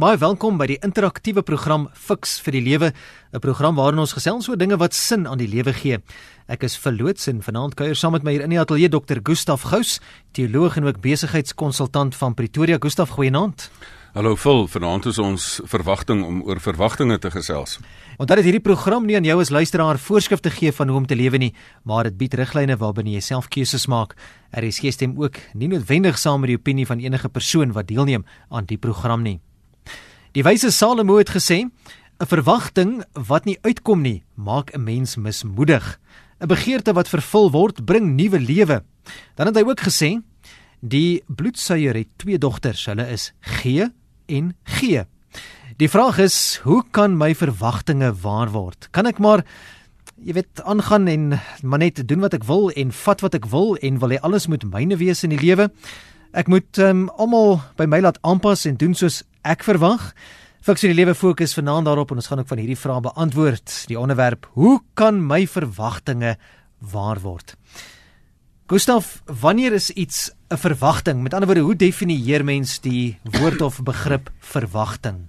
Baie welkom by die interaktiewe program Fix vir die Lewe, 'n program waarin ons gesels oor dinge wat sin aan die lewe gee. Ek is verloots en vanaand kuier saam met my hier in die ateljee Dr. Gustaf Gous, teoloog en ook besigheidskonsultant van Pretoria. Gustaf, goeienaand. Hallo Phil, vanaand is ons verwagting om oor verwagtinge te gesels. Want dat hierdie program nie aan jou as luisteraar voorskrifte gee van hoe om te lewe nie, maar dit bied riglyne waarbinne jy self keuses maak. Er is geestem ook nie noodwendig saam met die opinie van enige persoon wat deelneem aan die program nie. Die wyse Salomo het gesê: "’n Verwagting wat nie uitkom nie, maak 'n mens mismoedig. 'n Begeerte wat vervul word, bring nuwe lewe." Dan het hy ook gesê: "Die bloedsuier het twee dogters, hulle is G en G." Die vraag is, hoe kan my verwagtinge waar word? Kan ek maar jy weet aangaan en maar net doen wat ek wil en vat wat ek wil en wil hy alles moet myne wees in die lewe? Ek moet um, almal by my laat aanpas en doen soos ek verwag. Fiks in die lewe fokus vanaand daarop en ons gaan ook van hierdie vrae beantwoord. Die onderwerp: Hoe kan my verwagtinge waar word? Gustaf, wanneer is iets 'n verwagting? Met ander woorde, hoe definieer mens die woord of begrip verwagting?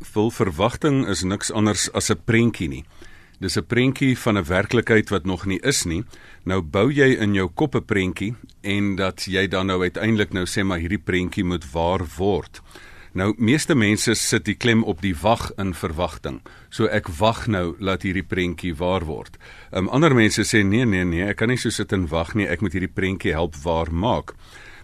Vol verwagting is niks anders as 'n prentjie nie. Dis 'n prentjie van 'n werklikheid wat nog nie is nie. Nou bou jy in jou kop 'n prentjie en dat jy dan nou uiteindelik nou sê maar hierdie prentjie moet waar word. Nou meeste mense sit die klem op die wag in verwagting. So ek wag nou laat hierdie prentjie waar word. Um ander mense sê nee nee nee, ek kan nie so sit en wag nie, ek moet hierdie prentjie help waar maak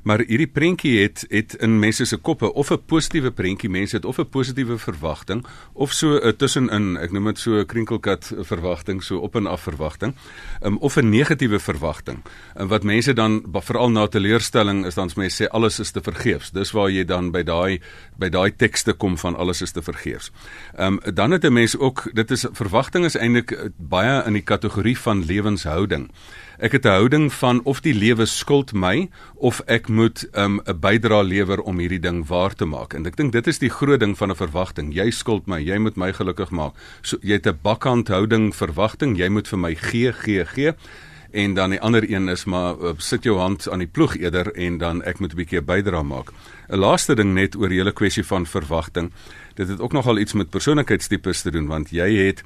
maar hierdie prentjie het het in mense se koppe of 'n positiewe prentjie, mense het of 'n positiewe verwagting of so 'n tussenin, ek noem dit so 'n krinkelkat verwagting, so op en af verwagting, um, of 'n negatiewe verwagting. En wat mense dan veral na teleurstelling is dan mense sê alles is te vergeefs. Dis waar jy dan by daai by daai tekste kom van alles is te vergeefs. Ehm um, dan het 'n mens ook dit is verwagting is eintlik baie in die kategorie van lewenshouding. Ek het 'n houding van of die lewe skuld my of ek moet um, 'n um, bydrae lewer om hierdie ding waar te maak. En ek dink dit is die groot ding van 'n verwagting. Jy skuld my, jy moet my gelukkig maak. So jy het 'n bakkant houding verwagting, jy moet vir my gee, gee, gee. En dan die ander een is maar uh, sit jou hand aan die ploeg eerder en dan ek moet 'n bietjie bydrae maak. 'n Laaste ding net oor die hele kwessie van verwagting. Dit het ook nogal iets met persoonlikheidstipes te doen want jy het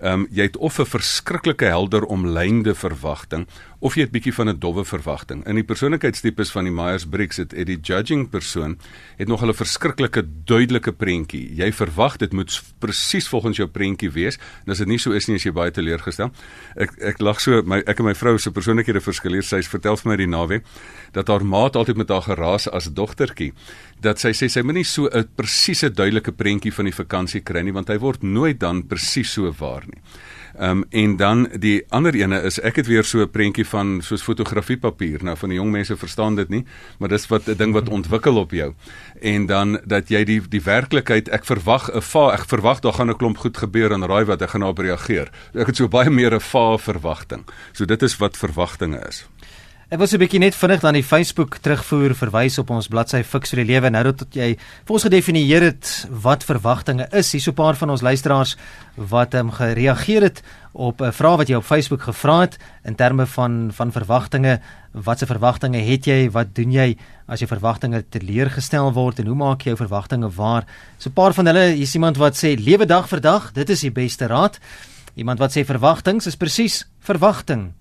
Ehm um, jy het of 'n verskriklike helder omlynde verwagting of jy het bietjie van 'n dowwe verwagting. In die persoonlikheidstipes van die Myers-Briggs het die judging persoon het nog 'n verskriklike duidelike prentjie. Jy verwag dit moet presies volgens jou prentjie wees. En as dit nie so is nie, is jy baie teleurgestel. Ek ek lag so my ek en my vrou se persoonlikhede verskil hier. Sy vertel vir my die naweek dat haar maat altyd met haar geraas as dogtertjie dat sy sê sy moet nie so 'n presiese duidelike prentjie van die vakansie kry nie want hy word nooit dan presies so waar nie. Ehm um, en dan die ander ene is ek het weer so 'n prentjie van soos fotografiepapier. Nou van die jong mense verstaan dit nie, maar dis wat 'n ding wat ontwikkel op jou. En dan dat jy die die werklikheid ek verwag 'n fa ek verwag daar gaan 'n klomp goed gebeur en raai wat ek gaan daarop reageer. Ek het so baie meer 'n fa verwagting. So dit is wat verwagtinge is. Ek so 'n bietjie net vinnig dan die Facebook terugvoer verwys op ons bladsy Fix vir die lewe nou dat jy vir ons gedefinieer het wat verwagtinge is. Hier's so 'n paar van ons luisteraars wat ehm um, gereageer het op 'n vraag wat jy op Facebook gevra het in terme van van verwagtinge. Watse verwagtinge het jy? Wat doen jy as jou verwagtinge teleurgestel word en hoe maak jy jou verwagtinge waar? So 'n paar van hulle, hier's iemand wat sê lewe dag vir dag, dit is die beste raad. Iemand wat sê verwagtinge is presies verwagting.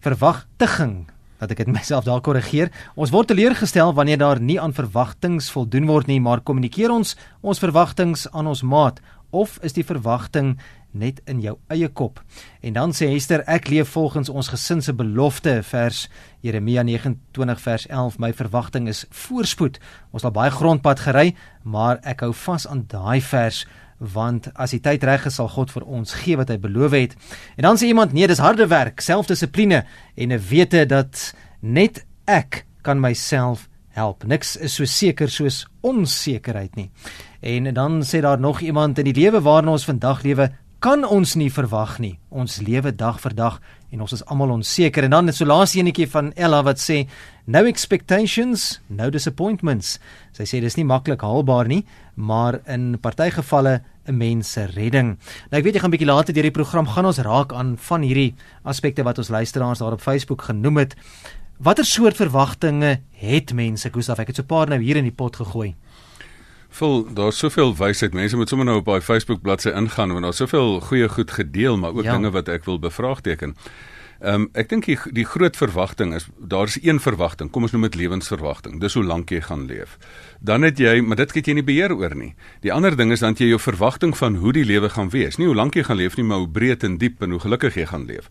Verwagting dat ek dit myself daar korrigeer. Ons word teleurgestel wanneer daar nie aan verwagtinge voldoen word nie, maar kommunikeer ons ons verwagtinge aan ons maat of is die verwagting net in jou eie kop? En dan sê Hester, ek leef volgens ons gesin se belofte, vers Jeremia 29 vers 11, my verwagting is voorspoed. Ons het baie grondpad gery, maar ek hou vas aan daai vers want as die tyd reg is sal God vir ons gee wat hy beloof het. En dan sê iemand nee, dis harde werk, selfdissipline en 'n wete dat net ek kan myself help. Niks is so seker soos onsekerheid nie. En dan sê daar nog iemand in die lewe waarin ons vandag lewe, kan ons nie verwag nie. Ons lewe dag vir dag en ons is almal onseker. En dan is so laaste enetjie van Ella wat sê no expectations, no disappointments. Sy sê dis nie maklik haalbaar nie, maar in party gevalle 'n mens se redding. Nou ek weet jy gaan 'n bietjie later deur die program gaan ons raak aan van hierdie aspekte wat ons luisteraars daar op Facebook genoem het. Watter soort verwagtinge het mense? Gustaf, ek het so paar nou hier in die pot gegooi. Vol daar's soveel wysheid. Mense moet sommer nou op daai Facebook bladsy ingaan want daar's soveel goeie goed gedeel, maar ook ja. dinge wat ek wil bevraagteken. Ehm um, ek dink die die groot verwagting is daar's een verwagting. Kom ons noem dit lewensverwagting. Dis hoe lank jy gaan leef. Dan het jy, maar dit het jy nie beheer oor nie. Die ander ding is dan jy jou verwagting van hoe die lewe gaan wees. Nie hoe lank jy gaan leef nie, maar hoe breed en diep en hoe gelukkig jy gaan leef.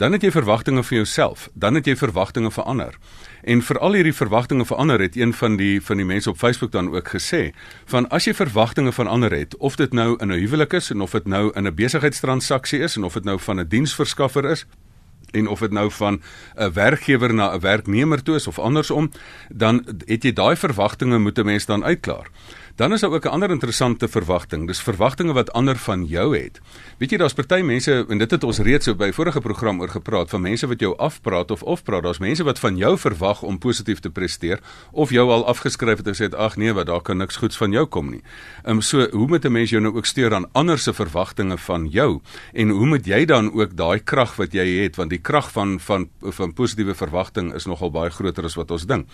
Dan het jy verwagtinge vir jouself. Dan het jy verwagtinge vir ander. En vir al hierdie verwagtinge vir ander het een van die van die mense op Facebook dan ook gesê van as jy verwagtinge van ander het of dit nou in 'n huwelik is en of dit nou in 'n besigheidstransaksie is en of dit nou van 'n diensverskaffer is en of dit nou van 'n werkgewer na 'n werknemer toe is of andersom, dan het jy daai verwagtinge moet 'n mens dan uitklaar. Dan is daar ook 'n ander interessante verwagting. Dis verwagtinge wat ander van jou het. Weet jy daar's party mense en dit het ons reeds so by vorige program oor gepraat van mense wat jou afpraat of ofpraat. Daar's mense wat van jou verwag om positief te presteer of jou al afgeskryf het en gesê ag nee, wat daar kan niks goeds van jou kom nie. Ehm um, so hoe moet 'n mens jou nou ook steur aan ander se verwagtinge van jou en hoe moet jy dan ook daai krag wat jy het want die krag van van van positiewe verwagting is nogal baie groter as wat ons dink.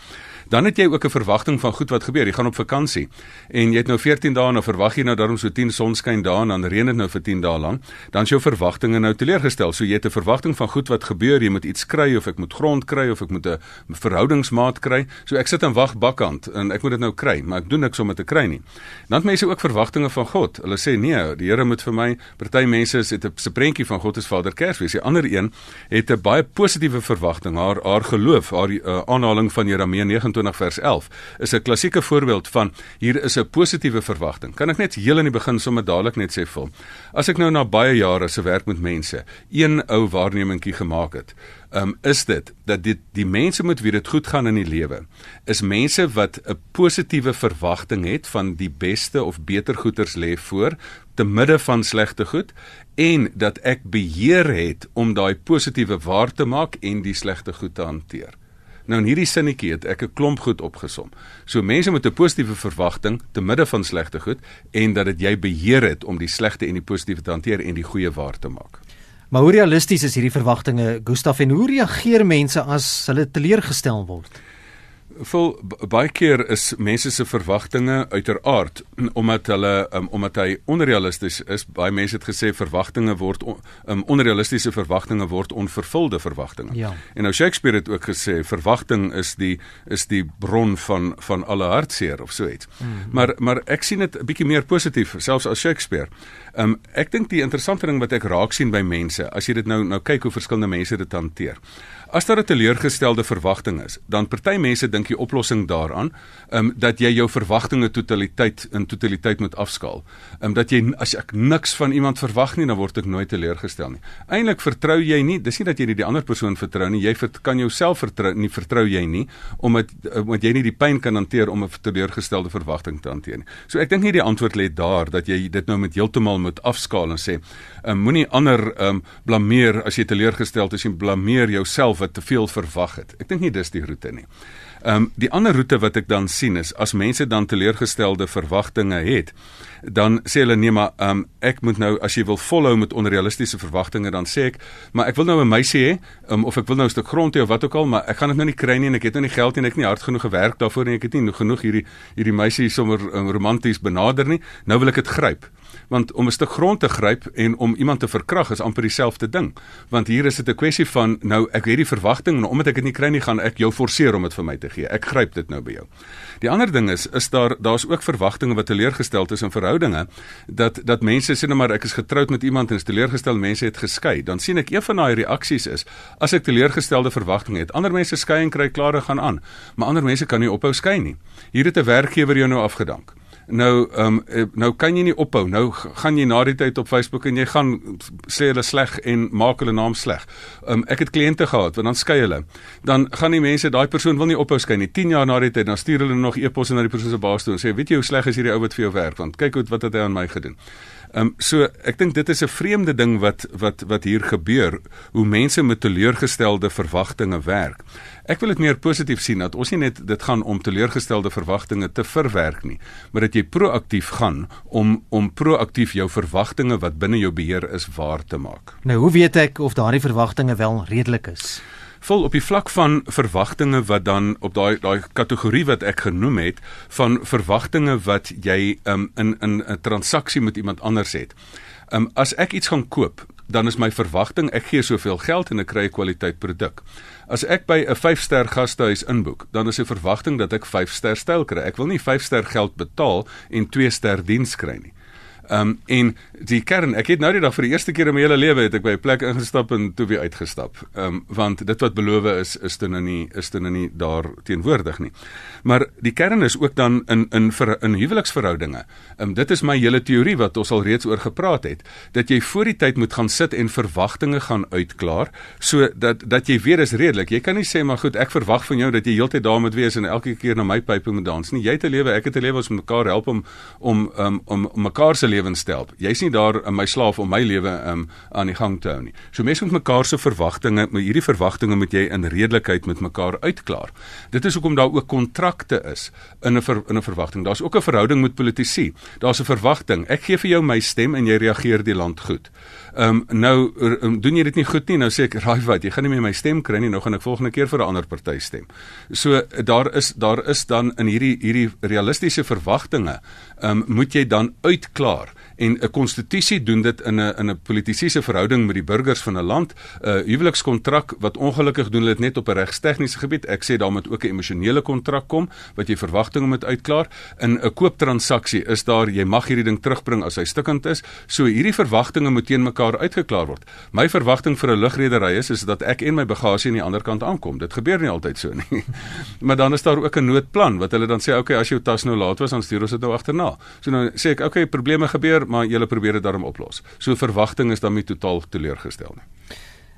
Dan het jy ook 'n verwagting van goed wat gebeur. Jy gaan op vakansie en jy het nou 14 dae en nou verwag jy nou daarom so 10 sonskyn dae en dan reën dit nou vir 10 dae lank, dan is jou verwagtinge nou teleurgestel. So jy het 'n verwagting van goed wat gebeur, jy moet iets kry of ek moet grond kry of ek moet 'n verhoudingsmaat kry. So ek sit en wag bakkant en ek moet dit nou kry, maar ek doen niks om dit te kry nie. Dan het mense ook verwagtinge van God. Hulle sê nee, die Here moet vir my, party mense het 'n se prentjie van God as Vader Kersfees. Die ander een het 'n baie positiewe verwagting. Haar haar geloof, haar uh, aanhaling van Jeremia 29 vers 11 is 'n klassieke voorbeeld van hier is 'n 'n positiewe verwagting. Kan ek net heel in die begin sommer dadelik net sê vir as ek nou na baie jare se werk met mense een ou waarnemingkie gemaak het, um, is dit dat dit die mense moet wie dit goed gaan in die lewe is mense wat 'n positiewe verwagting het van die beste of beter goeders lê voor te midde van slegte goed en dat ek beheer het om daai positiewe waar te maak en die slegte goed te hanteer. Nou in hierdie sinnetjie het ek 'n klomp goed opgesom. So mense met 'n positiewe verwagting te midde van slegte goed en dat dit jy beheer het om die slegte en die positiewe te hanteer en die goeie waar te maak. Maar hoe realisties is hierdie verwagtinge, Gustaf, en hoe reageer mense as hulle teleurgestel word? Vol baie keer is mense se verwagtinge uiteraard omdat hulle um, omdat hy onrealisties is baie mense het gesê verwagtinge word um, onrealistiese verwagtinge word onvervulde verwagtinge ja. en nou Shakespeare het ook gesê verwagting is die is die bron van van alle hartseer of so iets mm -hmm. maar maar ek sien dit 'n bietjie meer positief selfs as Shakespeare um, ek dink die interessante ding wat ek raak sien by mense as jy dit nou nou kyk hoe verskillende mense dit hanteer As daar 'n teleurgestelde verwagting is, dan party mense dink die oplossing daaraan, ehm um, dat jy jou verwagtinge totaliteit in totaliteit moet afskaal. Ehm um, dat jy as ek niks van iemand verwag nie, dan word ek nooit teleurgestel nie. Eindelik vertrou jy nie, dis nie dat jy nie die ander persoon vertrou nie, jy vert, kan jouself vertrou nie, vertrou jy nie omdat omdat jy nie die pyn kan hanteer om 'n teleurgestelde verwagting te hanteer nie. So ek dink nie die antwoord lê daar dat jy dit nou met heeltemal moet afskaal en sê, ehm um, moenie ander ehm um, blameer as jy teleurgesteld is, jy blameer jouself wat te veel verwag het. Ek dink nie dis die roete nie. Ehm um, die ander roete wat ek dan sien is as mense dan teleurgestelde verwagtinge het, dan sê hulle nee maar um, ek moet nou as jy wil volhou met onrealistiese verwagtinge dan sê ek, maar ek wil nou 'n meisie hê, um, of ek wil nou 'n stuk grond hê of wat ook al, maar ek gaan dit nou nie kry nie en ek het nou nie geld nie en ek het nie hard genoeg gewerk daarvoor nie, ek het nie genoeg hierdie hierdie meisie sommer um, romanties benader nie. Nou wil ek dit gryp. Want om 'n stuk grond te gryp en om iemand te verkrag is amper dieselfde ding. Want hier is dit 'n kwessie van nou ek het die verwagting en omdat ek dit nie kry nie gaan ek jou forceer om dit vir my te gee. Ek gryp dit nou by jou. Die ander ding is is daar daar's ook verwagtinge wat teleurgestel is in verhoudinge dat dat mense sê nou maar ek is getroud met iemand en is teleurgestel mense het geskei. Dan sien ek een van daai reaksies is as ek teleurgestelde verwagtinge het ander mense skei en kry klare gaan aan maar ander mense kan nie ophou skei nie. Hier het 'n werkgewer jou nou afgedank Nou ehm um, nou kan jy nie ophou. Nou gaan jy na die tyd op Facebook en jy gaan sê hulle sleg en maak hulle naam sleg. Ehm um, ek het kliënte gehad wat dan skei hulle. Dan gaan die mense daai persoon wil nie ophou skei nie. 10 jaar na die tyd dan stuur hulle nog e-posse na die persoon se baas toe en sê weet jy hoe sleg is hierdie ou wat vir jou werk want kyk hoe wat het hy aan my gedoen. Ehm um, so ek dink dit is 'n vreemde ding wat wat wat hier gebeur hoe mense met teleurgestelde verwagtinge werk. Ek wil dit meer positief sien dat ons nie net dit gaan om teleurgestelde verwagtinge te verwerk nie, maar dat jy proaktief gaan om om proaktief jou verwagtinge wat binne jou beheer is waar te maak. Nou hoe weet ek of daardie verwagtinge wel redelik is? Vol op die vlak van verwagtinge wat dan op daai daai kategorie wat ek genoem het van verwagtinge wat jy um, in in 'n transaksie met iemand anders het. Um, as ek iets gaan koop, dan is my verwagting ek gee soveel geld en ek kry 'n kwaliteit produk. As ek by 'n 5-ster gastehuis inboek, dan is die verwagting dat ek 5-ster styl kry. Ek wil nie 5-ster geld betaal en 2-ster diens kry nie. Ehm um, en die kern, ek het nou die dag vir die eerste keer in my hele lewe het ek by 'n plek ingestap en toe weer uitgestap. Ehm um, want dit wat beloof is is dit nou nie is dit nou nie daar teenwoordig nie. Maar die kern is ook dan in in vir in huweliksverhoudinge. Ehm um, dit is my hele teorie wat ons al reeds oor gepraat het, dat jy voor die tyd moet gaan sit en verwagtinge gaan uitklaar sodat dat jy weet is redelik. Jy kan nie sê maar goed, ek verwag van jou dat jy heeltyd daar moet wees en elke keer na my pype moet dans nie. Jy het 'n lewe, ek het 'n lewe, ons mekaar help om om um, om, om mekaar se lewensstyl. Jy's nie daar in my slaaf om my lewe um, aan die gang te hou nie. So mense moet mekaar se verwagtinge, met hierdie verwagtinge moet jy in redelikheid met mekaar uitklaar. Dit is hoekom daar ook kontrakte is in 'n in 'n verwagting. Daar's ook 'n verhouding met politici. Daar's 'n verwagting. Ek gee vir jou my stem en jy reageer die land goed. Ehm um, nou um, doen jy dit nie goed nie, nou sê ek, "Raai wat, jy gaan nie meer my stem kry nie, nou gaan ek volgende keer vir 'n ander party stem." So daar is daar is dan in hierdie hierdie realistiese verwagtinge, ehm um, moet jy dan uitklaar en 'n konstitusie doen dit in 'n in 'n politiese verhouding met die burgers van 'n land. 'n uh, huwelikskontrak wat ongelukkig doen dit net op 'n regstegniese gebied. Ek sê daar moet ook 'n emosionele kontrak kom wat jy verwagtinge moet uitklaar in 'n kooptransaksie is daar jy mag hierdie ding terugbring as hy stikkend is. So hierdie verwagtinge moet teen mekaar uitgeklaar word. My verwagting vir 'n lugredery is is dat ek en my bagasie aan die ander kant aankom. Dit gebeur nie altyd so nie. Maar dan is daar ook 'n noodplan wat hulle dan sê okay as jou tas nou laat was dan stuur ons dit nou agterna. So nou sê ek okay probleme gebeur maar jy probeer dit daarom oplos. So verwagting is nie totaal teleurgestel nie.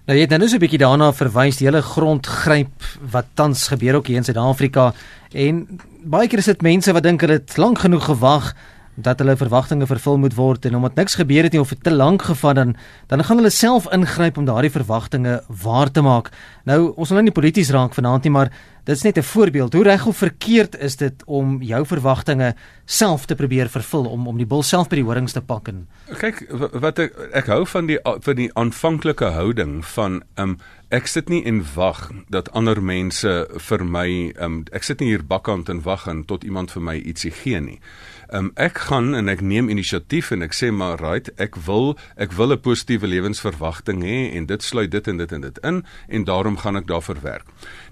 Nou jy het nou so 'n bietjie daarna verwys die hele grondgryp wat tans gebeur ook hier in Suid-Afrika en baie keer is dit mense wat dink hulle het lank genoeg gewag dat hulle verwagtinge vervul moet word en omdat niks gebeur het nie of te lank gevat dan dan gaan hulle self ingryp om daardie verwagtinge waar te maak. Nou ons wil nou nie polities raak vanaand nie, maar dit is net 'n voorbeeld. Hoe reg of verkeerd is dit om jou verwagtinge self te probeer vervul om om die bul self by die horings te pak en Kyk wat ek ek hou van die van die aanvanklike houding van um ek sit nie en wag dat ander mense vir my um ek sit nie hier bakkant en wag en tot iemand vir my ietsie gee nie. Um, ek gaan en ek neem inisiatief en ek sê maar right, ek wil ek wil 'n positiewe lewensverwagting hê en dit sluit dit en dit en dit in en daarom gaan ek daarvoor werk.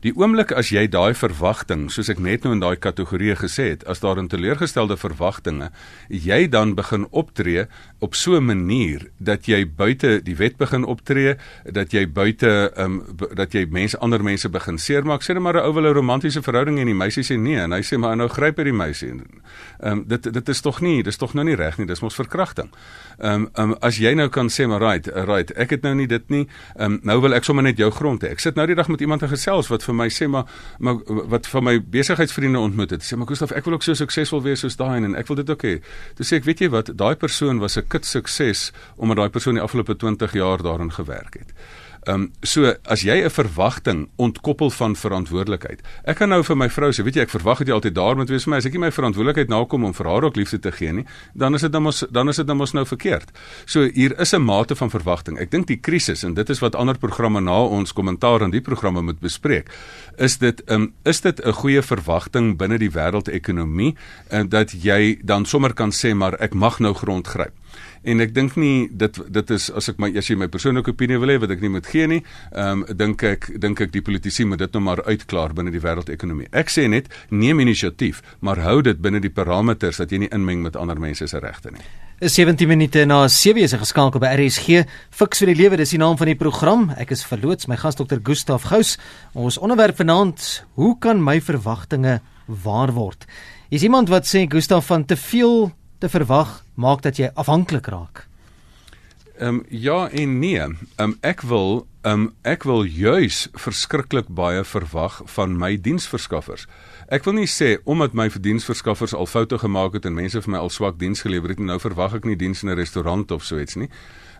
Die oomblik as jy daai verwagting, soos ek net nou in daai kategorie gesê het, as daar 'n teleurgestelde verwagtinge, jy dan begin optree op so 'n manier dat jy buite die wet begin optree, dat jy buite um, dat jy mense ander mense begin seermaak. Sê net maar 'n ou wil 'n romantiese verhouding en die meisie sê nee en hy sê maar nou gryp hy die meisie. Ehm um, dit dit is tog nie, dis tog nou nie reg nie, dis mos verkrachting. Ehm um, um, as jy nou kan sê maar right, right, ek het nou nie dit nie. Ehm um, nou wil ek sommer net jou grond hê. Ek sit nou die dag met iemand in gesels wat vir my sê maar maar wat van my besigheidsvriende ontmoet het. Sê maar Gustaf, ek wil ook so suksesvol wees soos daai en ek wil dit ook hê. Toe sê ek, weet jy wat, daai persoon was 'n kit sukses omdat daai persoon die afgelope 20 jaar daarin gewerk het. Ehm um, so as jy 'n verwagting ontkoppel van verantwoordelikheid. Ek kan nou vir my vrou sê, weet jy, ek verwag dat jy altyd daar moet wees vir my. As ek nie my verantwoordelikheid nakom om vir haar ook liefde te gee nie, dan is dit dan mos dan is dit dan mos nou verkeerd. So hier is 'n mate van verwagting. Ek dink die krisis en dit is wat ander programme na ons kommentaar aan die programme moet bespreek. Is dit ehm um, is dit 'n goeie verwagting binne die wêreldekonomie en uh, dat jy dan sommer kan sê maar ek mag nou grond gryp en ek dink nie dit dit is as ek my as jy my persoonlike opinie wil hê wat ek nie moet gee nie, ehm um, dink ek dink ek die politici moet dit nou maar uitklaar binne die wêreldekonomie. Ek sê net neem inisiatief, maar hou dit binne die parameters dat jy nie inmeng met ander mense se regte nie. Is 17 minute na 7 is geskakel by RSG. Fiks vir die lewe, dis die naam van die program. Ek is verloots, my gas dokter Gustaf Gous. Ons onderwerp vanaand, hoe kan my verwagtinge waar word? Is iemand wat sê Gustaf van te veel te verwag maak dat jy afhanklik raak? Ehm um, ja en nee. Ehm um, ek wil ehm um, ek wil juis verskriklik baie verwag van my diensverskaffers. Ek wil nie sê omdat my diensverskaffers al foute gemaak het en mense vir my al swak diens gelewer het, nou verwag ek nie diens in 'n restaurant of so iets nie.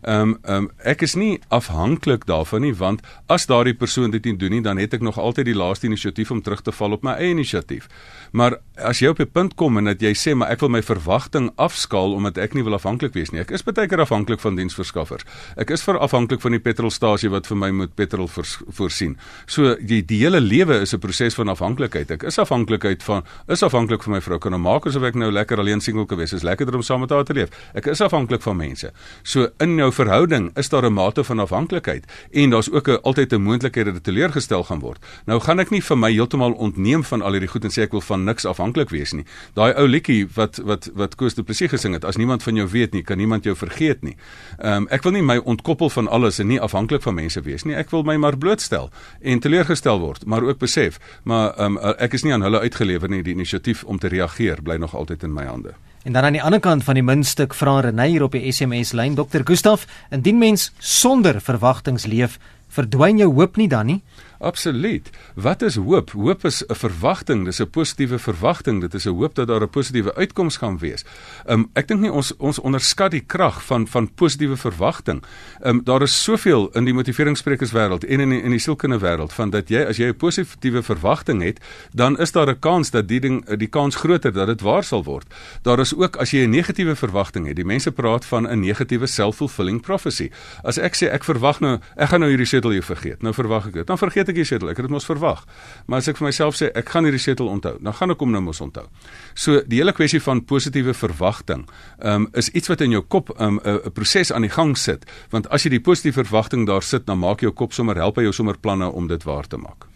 Ehm um, um, ek is nie afhanklik daarvan nie want as daardie persoon dit nie doen nie dan het ek nog altyd die laaste inisiatief om terug te val op my eie inisiatief. Maar as jy op 'n punt kom en dat jy sê maar ek wil my verwagting afskaal omdat ek nie wil afhanklik wees nie. Ek is baie keer afhanklik van diensverskaffers. Ek is ver afhanklik van die petrolstasie wat vir my moet petrol voorsien. So die die hele lewe is 'n proses van afhanklikheid. Ek is afhanklikheid van is afhanklik van my vrou. Kan nou maak asof ek nou lekker alleen single kan wees. Is lekker om saam met haar te leef. Ek is afhanklik van mense. So in jou verhouding is daar 'n mate van afhanklikheid en daar's ook 'n altyd 'n moontlikheid dat dit teleurgestel gaan word. Nou gaan ek nie vir my heeltemal ontneem van al hierdie goed en sê ek wil van niks afhanklik wees nie. Daai ou liedjie wat wat wat Koos de Plessis gesing het, as niemand van jou weet nie, kan niemand jou vergeet nie. Ehm um, ek wil nie my ontkoppel van alles en nie afhanklik van mense wees nie. Ek wil my maar blootstel en teleurgestel word, maar ook besef, maar ehm um, ek is nie aan hulle uitgelewer nie. Die inisiatief om te reageer bly nog altyd in my hande. En dan aan die ander kant van die muntstuk vra Renay hier op die SMS lyn, Dr. Gustaf, indien mens sonder verwagtinge leef, verdwyn jou hoop nie dan nie? Absoluut. Wat is hoop? Hoop is 'n verwagting, dis 'n positiewe verwagting. Dit is 'n hoop dat daar 'n positiewe uitkoms gaan wees. Um ek dink nie ons ons onderskat die krag van van positiewe verwagting. Um daar is soveel in die motiveringssprekerswêreld en in die, in die sielkundige wêreld van dat jy as jy 'n positiewe verwagting het, dan is daar 'n kans dat die ding die kans groter dat dit waar sal word. Daar is ook as jy 'n negatiewe verwagting het. Die mense praat van 'n negatiewe self-fulfilling prophecy. As ek sê ek verwag nou ek gaan nou hierdie setel hier vergeet. Nou verwag ek dit. Dan vergeet ek die setel. Ek het dit mos verwag. Maar as ek vir myself sê ek gaan hierdie setel onthou, dan gaan ek hom nou mos onthou. So die hele kwessie van positiewe verwagting, ehm um, is iets wat in jou kop 'n um, 'n proses aan die gang sit, want as jy die positiewe verwagting daar sit, dan maak jou kop sommer help hy jou sommer planne om dit waar te maak.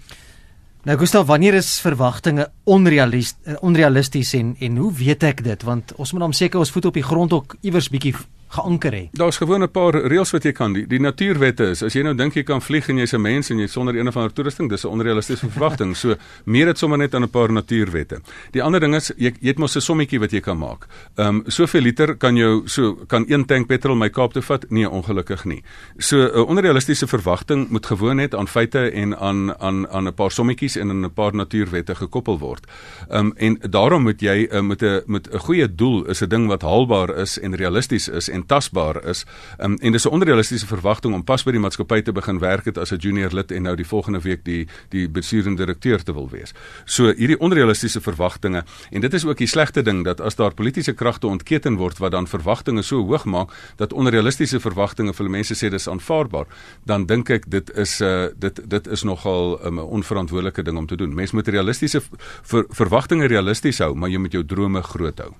Nou Gustav, wanneer is verwagtinge onrealisties onrealisties en en hoe weet ek dit? Want ons moet hom seker ons voet op die grond ook iewers bietjie geanker het. Daar's gewoon 'n paar reëls wat jy kan die, die natuurwette is. As jy nou dink jy kan vlieg en jy's 'n mens en jy sonder een of ander toerusting, dis 'n onrealistiese verwagting. So meer dit sommer net aan 'n paar natuurwette. Die ander ding is jy, jy het mos 'n sommetjie wat jy kan maak. Ehm um, soveel liter kan jou so kan een tank petrol my Kaap toe vat? Nee, ongelukkig nie. So 'n onrealistiese verwagting moet gewoon net aan feite en aan aan aan 'n paar sommetjies en aan 'n paar natuurwette gekoppel word. Ehm um, en daarom moet jy uh, met 'n met 'n goeie doel is 'n ding wat haalbaar is en realisties is en en tasbaar is. Um, en dis 'n onrealistiese verwagting om pas by die maatskappy te begin werk het as 'n junior lid en nou die volgende week die die bestuurende direkteur te wil wees. So hierdie onrealistiese verwagtinge en dit is ook die slegte ding dat as daar politieke kragte ontketen word wat dan verwagtinge so hoog maak dat onrealistiese verwagtinge vir mense sê dis aanvaarbaar, dan dink ek dit is 'n uh, eh, dit dit is nogal ehm, 'n um, onverantwoordelike ding om te doen. Mense moet realistiese ver, verwagtinge realisties hou, maar jy moet jou drome groot hou.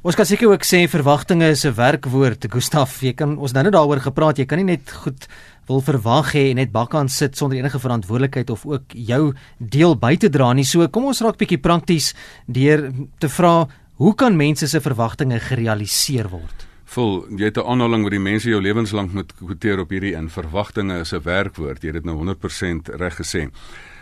Ons kan seker ook sê verwagtinge is 'n werkwoord, Gustaf. Jy kan ons nou net daaroor gepraat. Jy kan nie net goed wil verwag hê en net bakkant sit sonder enige verantwoordelikheid of ook jou deel by te dra nie. So kom ons raak bietjie prakties deur te vra, hoe kan mense se verwagtinge gerealiseer word? Vol, jy het 'n aanhaling wat die mense jou lewenslank moet kwoteer op hierdie in verwagtinge is 'n werkwoord. Jy het dit nou 100% reg gesê.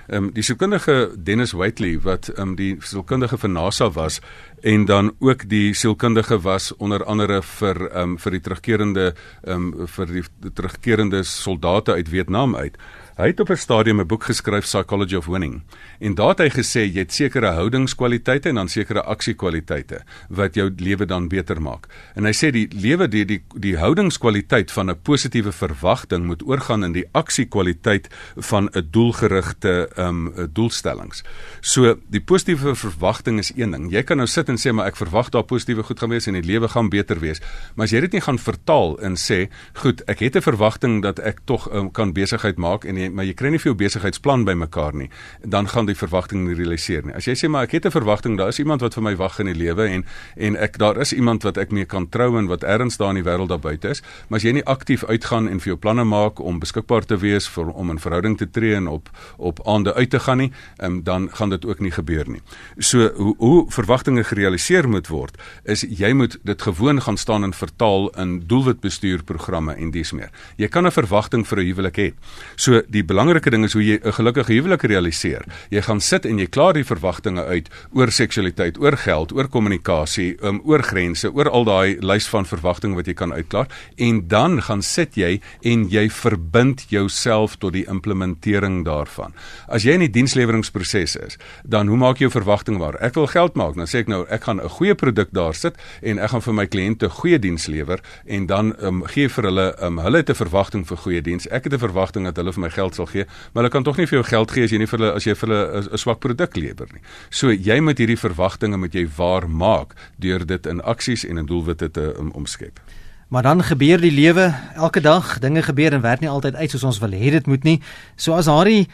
Ehm um, die sielkundige Dennis Whiteley wat ehm um, die sielkundige vir NASA was en dan ook die sielkundige was onder andere vir ehm um, vir die terugkerende ehm um, vir die, terugkerende soldate uit Vietnam uit. Hy het op 'n stadium 'n boek geskryf Psychology of Winning. En daar het hy gesê jy het sekere houdingskwaliteite en dan sekere aksiekwaliteite wat jou lewe dan beter maak. En hy sê die lewe die die die houdingskwaliteit van 'n positiewe verwagting moet oorgaan in die aksiekwaliteit van 'n doelgerigte um, doelstellings. So die positiewe verwagting is een ding. Jy kan nou sit en sê maar ek verwag daar positiewe goed gaan wees en die lewe gaan beter wees. Maar as jy dit nie gaan vertaal en sê, goed, ek het 'n verwagting dat ek tog um, kan besigheid maak en jy, maar jy kry nie vir jou besigheidsplan bymekaar nie, dan gaan die verwagting nie realiseer nie. As jy sê maar ek het 'n verwagting, daar is iemand wat vir my wag in die lewe en en ek daar is iemand wat ek mee kan trou en wat ergens daar in die wêreld daar buite is, maar as jy nie aktief uitgaan en vir jou planne maak om beskikbaar te wees vir om in verhouding te tree en op op aande uit te gaan nie, um, dan gaan dit ook nie gebeur nie. So hoe hoe verwagtinge gerealiseer moet word, is jy moet dit gewoon gaan staan en vertaal in doelwitbestuurprogramme en dies meer. Jy kan 'n verwagting vir 'n huwelik hê. So die belangrike ding is hoe jy 'n gelukkige huwelik realiseer. Jy gaan sit en jy klaar die verwagtinge uit oor seksualiteit, oor geld, oor kommunikasie, um, oor grense, oor al daai lys van verwagtinge wat jy kan uitklaar en dan gaan sit jy en jy verbind jouself tot die implementering daarvan. As jy in die diensleweringsproses is, dan hoe maak jy jou verwagting waar? Ek wil geld maak, dan sê ek nou ek gaan 'n goeie produk daar sit en ek gaan vir my kliënte goeie diens lewer en dan um, gee vir hulle um, hulle het 'n verwagting vir goeie diens. Ek het 'n verwagting dat hulle vir my geld sal gee, maar hulle kan tog nie vir jou geld gee as jy nie vir hulle as jy vir hulle 'n swak produk lewer nie. So jy moet hierdie verwagtinge met jy waar maak deur dit in aksies en in doelwitte te um, omskep. Maar dan gebeur die lewe elke dag, dinge gebeur en werk nie altyd uit soos ons wil hê dit moet nie. So as Harry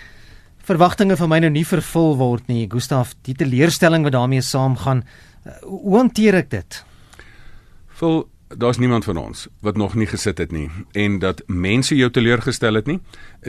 verwagtinge van my nou nie vervul word nie, Gustaf, die teleurstelling wat daarmee saamgaan, uh, hoe hanteer ek dit? Vol daar's niemand van ons wat nog nie gesit het nie en dat mense jou teleurgestel het nie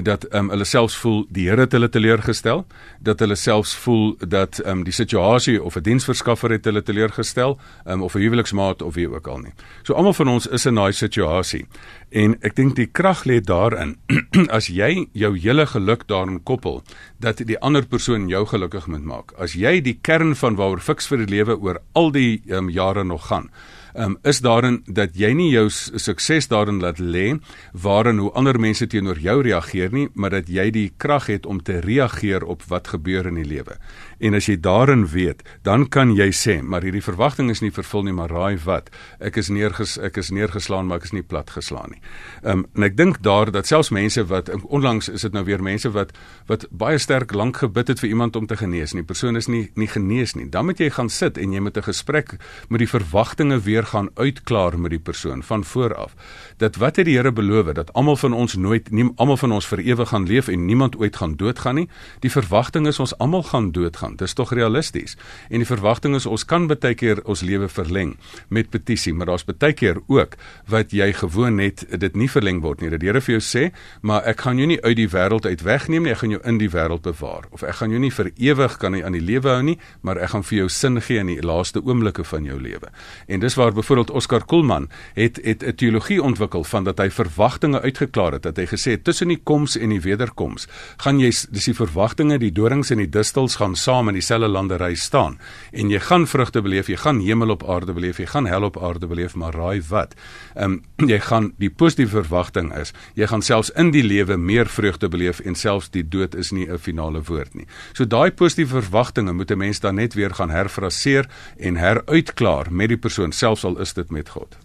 dat um, hulle selfs voel die Here het hulle teleurgestel dat hulle selfs voel dat um, die situasie of 'n diensverskaffer het hulle teleurgestel um, of 'n huweliksmaat of wie ook al nie. So almal van ons is in daai situasie en ek dink die krag lê daarin. As jy jou hele geluk daarin koppel dat die ander persoon jou gelukkig moet maak. As jy die kern van waaroor fiks vir die lewe oor al die um, jare nog gaan um, is daarin dat jy nie jou sukses daarin laat lê waarin hoe ander mense teenoor jou reageer nie, maar dat jy die krag het om te reageer op wat gebeur in die lewe. En as jy daarin weet, dan kan jy sê, maar hierdie verwagting is nie vervul nie, maar raai wat? Ek is neerges ek is neergeslaan, maar ek is nie plat geslaan nie. Ehm um, en ek dink daar dat selfs mense wat onlangs is dit nou weer mense wat wat baie sterk lank gebid het vir iemand om te genees nie. Die persoon is nie nie genees nie. Dan moet jy gaan sit en jy moet 'n gesprek met die verwagtinge weer gaan uitklaar met die persoon van voor af. Dat wat het die Here beloof dat almal van ons nooit nie almal van ons vir ewig gaan leef en niemand ooit gaan doodgaan nie. Die verwagting is ons almal gaan doodgaan. Dis tog realisties. En die verwagting is ons kan baie keer ons lewe verleng met petisie, maar daar's baie keer ook wat jy gewoon net dit nie verleng word nie. Dat die Here vir jou sê, maar ek gaan jou nie uit die wêreld uit wegneem nie, ek gaan jou in die wêreld bewaar. Of ek gaan jou nie vir ewig kan aan die lewe hou nie, maar ek gaan vir jou sin gee in die laaste oomblikke van jou lewe. En dis waar byvoorbeeld Oscar Kuhlman het het 'n teologie ontwikkel van dat hy verwagtinge uitgeklaar het dat hy gesê het tussen die koms en die wederkoms gaan jy dis die verwagtinge die dorings en die distels gaan saam in dieselfde landery staan en jy gaan vrugte beleef jy gaan hemel op aarde beleef jy gaan hel op aarde beleef maar raai wat ehm um, jy gaan die positiewe verwagting is jy gaan selfs in die lewe meer vreugde beleef en selfs die dood is nie 'n finale woord nie so daai positiewe verwagtinge moet 'n mens dan net weer gaan herfraseer en heruitklaar met die persoon selfs al is dit met God.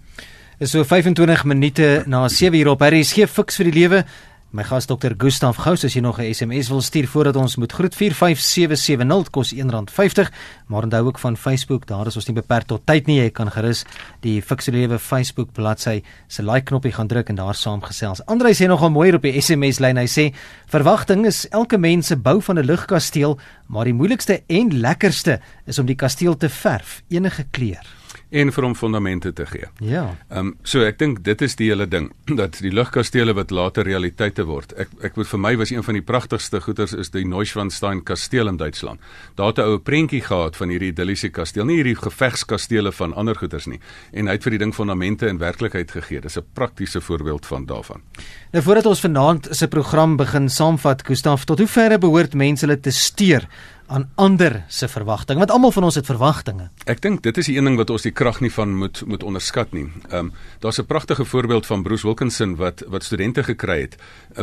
Is so 25 minute na 7 uur op Harry gee fiks vir die lewe. My gas dokter Gustaf Gous as jy nog 'n SMS wil stuur voordat ons moet groet 45770 kos R1.50 maar onthou ook van Facebook daar is ons nie beperk tot tyd nie. Jy kan gerus die Fiks die Lewe Facebook bladsy se like knoppie gaan druk en daar saamgesels. Andrei sê nogal mooi op die SMS lyn. Hy sê verwagting is elke mens se bou van 'n lugkasteel maar die moeilikste en lekkerste is om die kasteel te verf enige kleur en vir hom fondamente te gee. Ja. Ehm um, so ek dink dit is die hele ding dat die lugkastele wat later realiteite word. Ek ek moet vir my was een van die pragtigste goeders is die Neuschwanstein kasteel in Duitsland. Daar het 'n ou prentjie gehad van hierdie idilliese kasteel, nie hierdie gevegskastele van ander goeders nie. En hy het vir die ding fondamente in werklikheid gegee. Dis 'n praktiese voorbeeld van daarvan. Nou voordat ons vanaand se program begin saamvat, Gustaf, tot hoe ver behoort mense hulle te steur aan ander se verwagtinge want almal van ons het verwagtinge. Ek dink dit is die een ding wat ons die krag nie van moet moet onderskat nie. Ehm um, daar's 'n pragtige voorbeeld van Bruce Wilkinson wat wat studente gekry het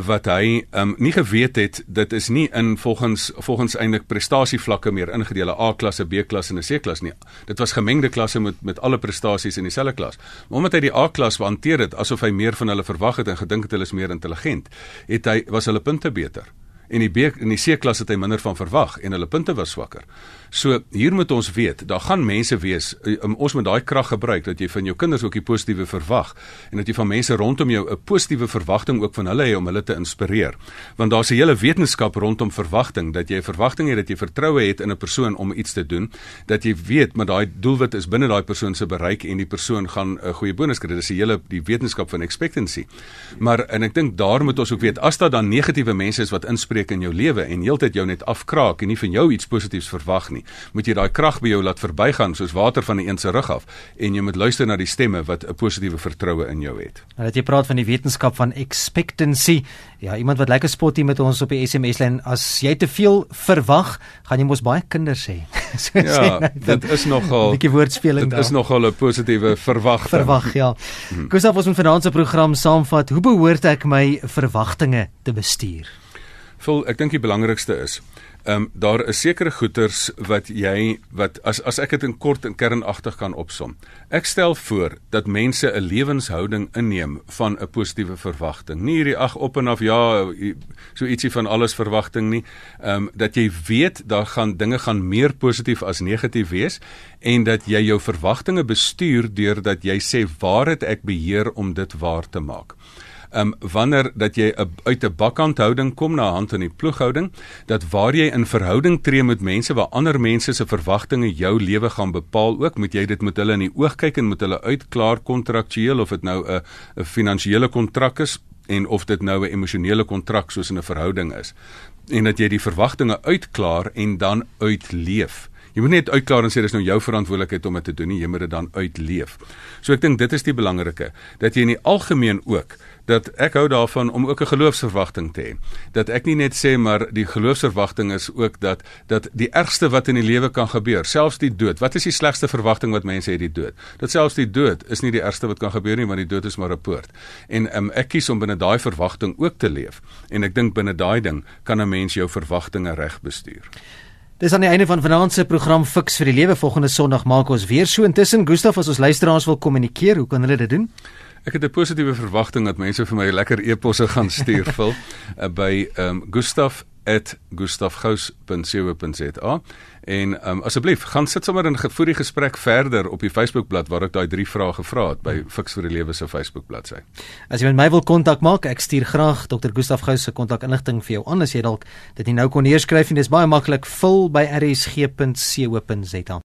wat hy ehm um, nie geweet het dit is nie in volgens volgens eintlik prestasievlakke meer ingedeel A klasse, B klas en 'n C klas nie. Dit was gemengde klasse met met alle prestasies in dieselfde klas. Maar omdat hy die A klas hanteer het asof hy meer van hulle verwag het en gedink het hulle is meer intelligent, het hy was hulle punte beter en die B in die C-klas het hy minder van verwag en hulle punte was swakker. So hier moet ons weet, daar gaan mense wees um, ons moet daai krag gebruik dat jy van jou kinders ook die positiewe verwag en dat jy van mense rondom jou 'n positiewe verwagting ook van hulle hê om hulle te inspireer. Want daar's 'n hele wetenskap rondom verwagting dat jy 'n verwagting het dat jy vertroue het in 'n persoon om iets te doen, dat jy weet maar daai doelwit is binne daai persoon se bereik en die persoon gaan 'n goeie bonus kry. Dis die hele die wetenskap van expectancy. Maar en ek dink daar moet ons ook weet as daar dan negatiewe mense is wat inspreek in jou lewe en heeltyd jou net afkraak en nie van jou iets positiefs verwag nie nie. Moet jy daai krag by jou laat verbygaan soos water van 'n een se rug af en jy moet luister na die stemme wat 'n positiewe vertroue in jou het. Nou dat jy praat van die wetenskap van expectancy. Ja, iemand wat lekker spot hier met ons op die SMS lyn as jy te veel verwag, gaan jy mos baie kinders hê. so ja, sê, dit is nogal 'n bietjie woordspeling daar. Dit is nogal 'n positiewe verwagting. Verwag, ja. Hmm. Gustav, ons moet vanaand se program saamvat. Hoe behoort ek my verwagtinge te bestuur? Vol, ek dink die belangrikste is Ehm um, daar is sekere goeters wat jy wat as as ek dit in kort en kernagtig kan opsom. Ek stel voor dat mense 'n lewenshouding inneem van 'n positiewe verwagting. Nie hierdie ag op en af ja, so ietsie van alles verwagting nie. Ehm um, dat jy weet daar gaan dinge gaan meer positief as negatief wees en dat jy jou verwagtinge bestuur deurdat jy sê waar het ek beheer om dit waar te maak. Um wanneer dat jy a, uit 'n bakhandhouding kom na hand in die ploeghouding, dat waar jy in verhouding tree met mense waar ander mense se verwagtinge jou lewe gaan bepaal ook, moet jy dit met hulle in die oog kyk en met hulle uitklaar kontraktueel of dit nou 'n 'n finansiële kontrak is en of dit nou 'n emosionele kontrak soos in 'n verhouding is. En dat jy die verwagtinge uitklaar en dan uitleef. Jy moet net uitklaar en sê dis nou jou verantwoordelikheid om dit te doen nie, jy moet dit dan uitleef. So ek dink dit is die belangrike dat jy in die algemeen ook dat ek hou daarvan om ook 'n geloofsverwagting te hê. Dat ek nie net sê maar die geloofsverwagting is ook dat dat die ergste wat in die lewe kan gebeur, selfs die dood. Wat is die slegste verwagting wat mense het, die dood? Dat selfs die dood is nie die ergste wat kan gebeur nie, want die dood is maar 'n poort. En um, ek kies om binne daai verwagting ook te leef. En ek dink binne daai ding kan 'n mens jou verwagtinge reg bestuur. Dis aan die einde van vanaand se program Fix vir die Lewe. Volgende Sondag maak ons weer so. Intussen Gustaf as ons luisteraars wil kommunikeer, hoe kan hulle dit doen? Ek het 'n positiewe verwagting dat mense vir my lekker e-posse gaan stuur vul uh, by ehm um, gustaf@gustafgous.co.za en ehm um, asseblief gaan sit sommer in gevoer die gesprek verder op die Facebookblad waar ek daai drie vrae gevra het by Fix vir die Lewe se Facebook bladsy. As jy met my wil kontak maak, ek stuur graag Dr. Gustaf Gous se kontakinligting vir jou aan as jy dalk dit nie nou kon neerskryf nie. Dis baie maklik vul by rsg.co.za.